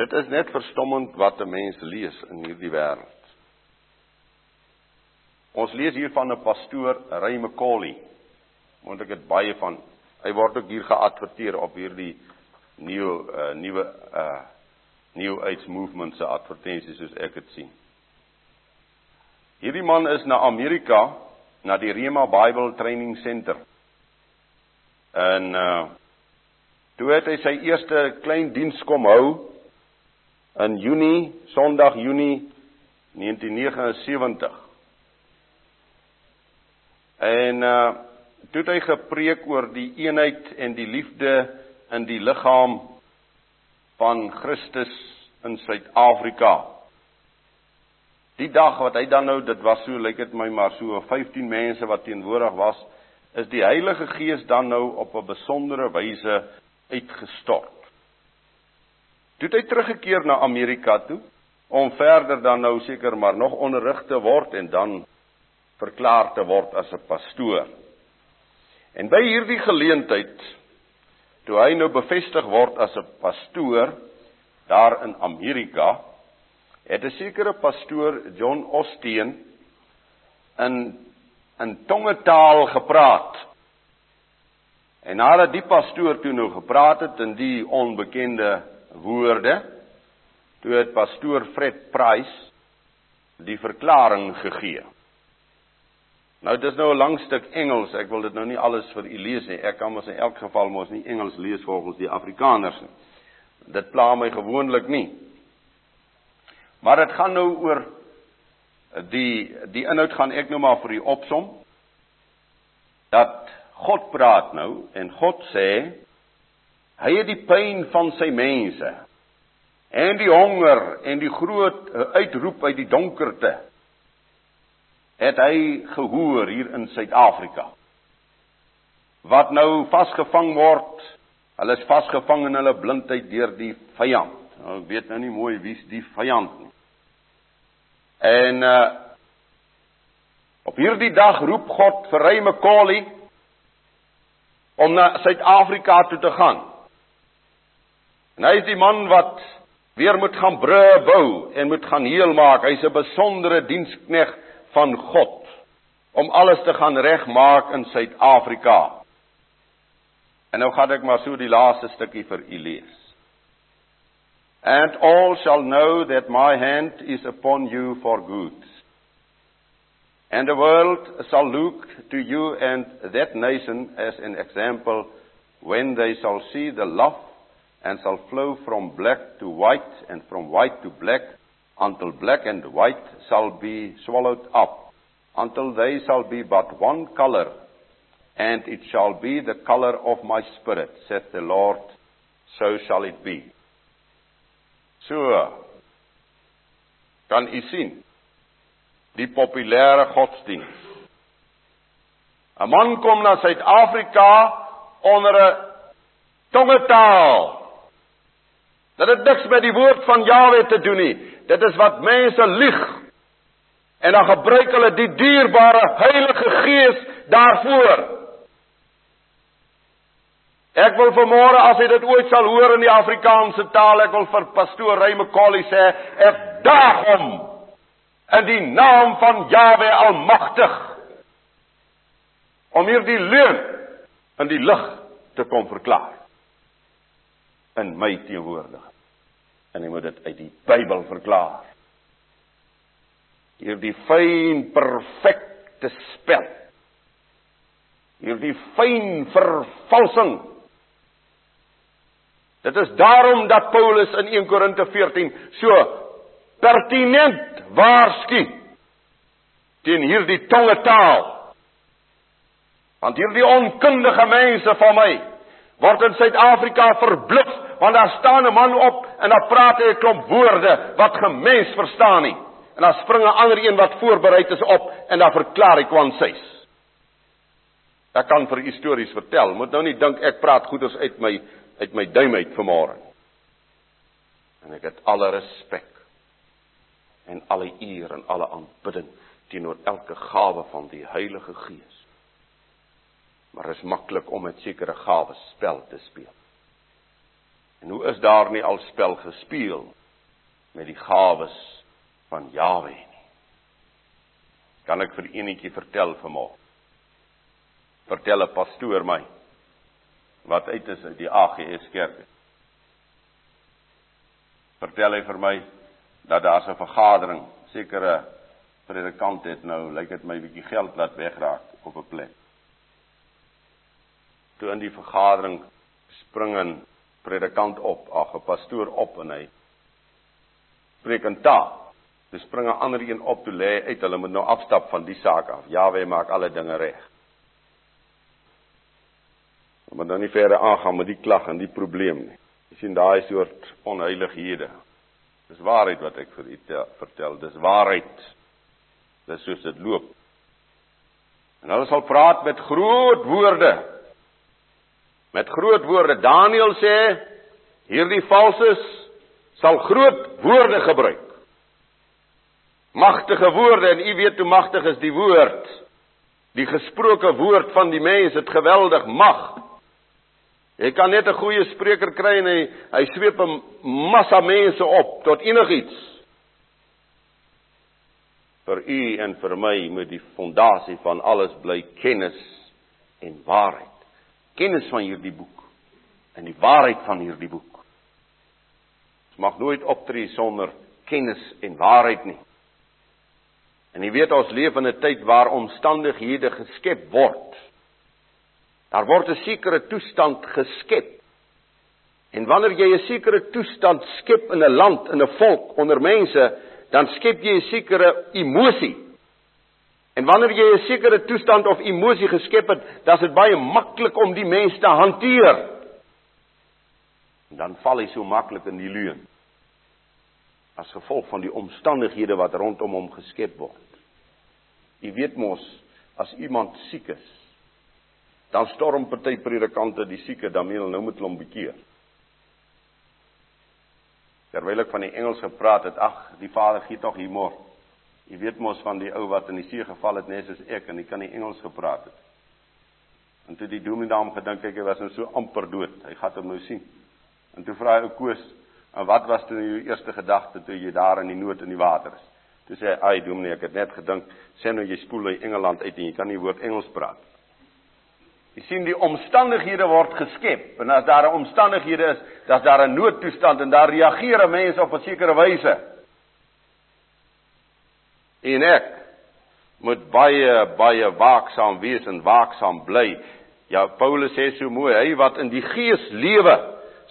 Dit is net verstommend wat 'n mens lees in hierdie wêreld. Ons lees hier van 'n pastoor, Ray McCauley. Moet ek dit baie van. Hy word ook hier geadverteer op hierdie nuwe uh, nuwe uh New Age Movement se advertensies soos ek dit sien. Hierdie man is na Amerika, na die Rema Bible Training Center. En uh toe het hy sy eerste klein diens kom hou in Junie, Sondag Junie 1979. En uh toe het hy gepreek oor die eenheid en die liefde in die liggaam van Christus in Suid-Afrika. Die dag wat hy dan nou, dit was so lyk dit my maar so 15 mense wat teenwoordig was, is die Heilige Gees dan nou op 'n besondere wyse uitgestort. Toe het hy teruggekeer na Amerika toe om verder dan nou seker maar nog onderrig te word en dan verklaar te word as 'n pastoor. En by hierdie geleentheid toe hy nou bevestig word as 'n pastoor daar in Amerika, het 'n sekere pastoor John Osteen in in tongetaal gepraat. En nadat die pastoor toe nou gepraat het in die onbekende woorde, toe het pastoor Fred Price die verklaring gegee. Nou dis nou 'n lang stuk Engels. Ek wil dit nou nie alles vir u lees nie. Ek kan mos in elk geval mos nie Engels lees volgens die Afrikaners nie. Dit pla my gewoonlik nie. Maar dit gaan nou oor die die inhoud gaan ek nou maar vir u opsom. Dat God praat nou en God sê hy het die pyn van sy mense en die honger en die groot uitroep uit die donkerte het hy gehoor hier in Suid-Afrika. Wat nou vasgevang word, hulle is vasgevang in hulle blindheid deur die vyand. Nou ek weet nou nie mooi wie's die vyand nie. En uh op hierdie dag roep God vir Ray McCauley om na Suid-Afrika toe te gaan. En hy is die man wat weer moet gaan brûe bou en moet gaan heel maak. Hy's 'n besondere dienskneg van God om alles te gaan regmaak in Suid-Afrika. En nou gaan ek maar so die laaste stukkie vir u lees. And all shall know that my hand is upon you for good. And the world shall look to you and that nation as an example when they shall see the love and shall flow from black to white and from white to black until black and white shall be swallowed up, until they shall be but one color, and it shall be the color of my spirit, saith the Lord, so shall it be. So, kan u sien, die populêre godsdiens. 'n Man kom na Suid-Afrika onder 'n tongetaal. Dat het niks met die woord van Jahwe te doen nie. Dit is wat mense lieg. En dan gebruik hulle die dierbare Heilige Gees daarvoor. Ek wil vanmôre as jy dit ooit sal hoor in die Afrikaanse taal, ek wil vir pastoor Ray McCauley sê, ek daag hom in die naam van Jahwe Almagtig om hierdie leuen in die lig te kom verklaar in my teenwoordigheid en hy moet dit uit die Bybel verklaar. Hierdie fyn perfekte spel. Hierdie fyn vervalsing. Dit is daarom dat Paulus in 1 Korinte 14 so pertinent waarsku teen hierdie tongetaal. Want hierdie onkundige mense van my word in Suid-Afrika verblits want daar staan 'n man op en dan praat hy 'n klomp woorde wat gemens verstaan nie. En dan spring 'n ander een wat voorberei is op en dan verklaar hy kwansies. Ek kan vir u stories vertel. Moet nou nie dink ek praat goeders uit my uit my duim uit vanmôre. En ek het alle respek en alle eer en alle aanbidding teenoor elke gawe van die Heilige Gees. Maar is maklik om met sekere gawes spel te speel. En hoe is daar nie al spel gespeel met die gawes van Jawe nie? Kan ek vir enetjie vertel vanmôre? Vertel 'n pastoor my wat uit is uit die AGS kerk. Vertel hy vir my dat daar 'n vergadering, sekere predikant het nou, lyk dit my bietjie geld laat wegraak op 'n plek. Toe in die vergadering spring 'n predikant op, ag 'n pastoor op en hy preek in taal. Dis spring 'n ander een op toe lê uit, hulle moet nou afstap van die saak af. Jawe maak alle dinge reg. Maar dan nie verder aangaan met die klag en die probleem nie. Jy sien daai soort onheilighede. Dis waarheid wat ek vir u vertel. Dis waarheid. Dis soos dit loop. En hulle sal praat met groot woorde. Met groot woorde. Daniël sê hierdie valses sal groot woorde gebruik. Magtige woorde en u weet hoe magtig is die woord. Die gesproke woord van die mens het geweldig mag. Jy kan net 'n goeie spreker kry en hy hy sweep 'n massa mense op tot enigiets vir u en vir my moet die fondasie van alles bly kennis en waarheid. Kennis van hierdie boek en die waarheid van hierdie boek. Ons mag nooit optree sonder kennis en waarheid nie. En jy weet ons leef in 'n tyd waar omstandighede geskep word. Daar word 'n sekere toestand geskep. En wanneer jy 'n sekere toestand skep in 'n land, in 'n volk, onder mense, dan skep jy 'n sekere emosie. En wanneer jy 'n sekere toestand of emosie geskep het, dan is dit baie maklik om die mens te hanteer. En dan val hy so maklik in die leuen. As gevolg van die omstandighede wat rondom hom geskep word. Jy weet mos, as iemand siek is, dan storm party predikante die sieke dan meen hulle nou moet hulle hom bekeer. Terwyl ek van die Engels gepraat het, ag, die Vader gee tog humor. Jy weet mos van die ou wat in die see geval het net soos ek en hy kan nie Engels gepraat het. En toe die dominee hom gedink ek hy was nou so amper dood. Hy gaan hom nou sien. En toe vra hy ou Koos, "En wat was toe jou eerste gedagte toe jy daar in die nood in die water is?" Toe sê hy, "Ai dominee, ek het net gedink, sê nou jy spoel uit Engeland uit en jy kan nie woord Engels praat." Jy sien die omstandighede word geskep en as daar 'n omstandighede is, is daar 'n noodtoestand en daar reageer mense op 'n sekere wyse. En ek moet baie baie waaksaam wees en waaksaam bly. Ja Paulus sê so mooi, hy wat in die gees lewe,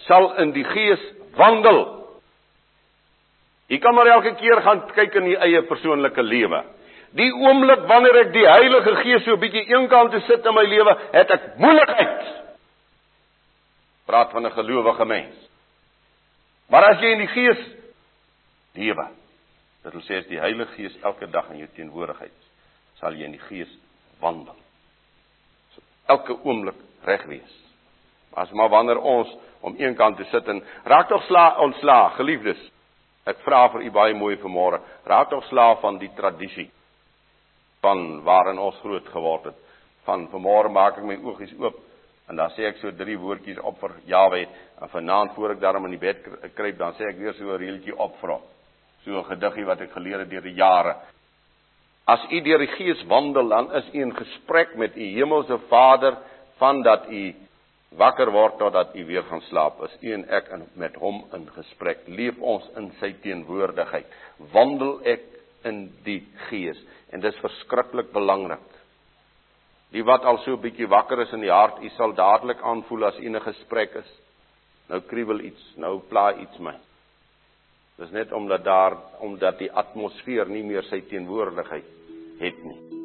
sal in die gees wandel. Jy kan maar elke keer gaan kyk in die eie persoonlike lewe. Die oomblik wanneer ek die Heilige Gees so 'n bietjie eenkant toe sit in my lewe, het ek moeilikheid. Praat van 'n gelowige mens. Maar as jy in die Gees lewe, dit wil sê as die Heilige Gees elke dag in jou teenwoordigheid, sal jy in die Gees wandel. So elke oomblik reg wees. As maar wanneer ons om eenkant te sit en raak tog sla ontslaag, geliefdes. Ek vra vir u baie mooi vanmôre, raak tog slaaf van die tradisie van waarin ons groot geword het. Van vanmôre maak ek my oogies oop en dan sê ek so drie woordjies op vir Jawe en vanaand voor ek daarom in die bed kruip dan sê ek weer so 'n reeltjie op vir hom. So 'n gediggie wat ek geleer het deur die jare. As u deur die Gees wandel, dan is u in gesprek met u hemelse Vader van dat u wakker word totdat u weer gaan slaap. Is u en ek in met hom in gesprek. Leef ons in sy teenwoordigheid. Wandel ek in die Gees en dis verskriklik belangrik. Die wat al so 'n bietjie wakker is in die hart, u sal dadelik aanvoel as 'n gesprek is. Nou kriebel iets, nou pla iets my. Dis net omdat daar omdat die atmosfeer nie meer sy teenwoordigheid het nie.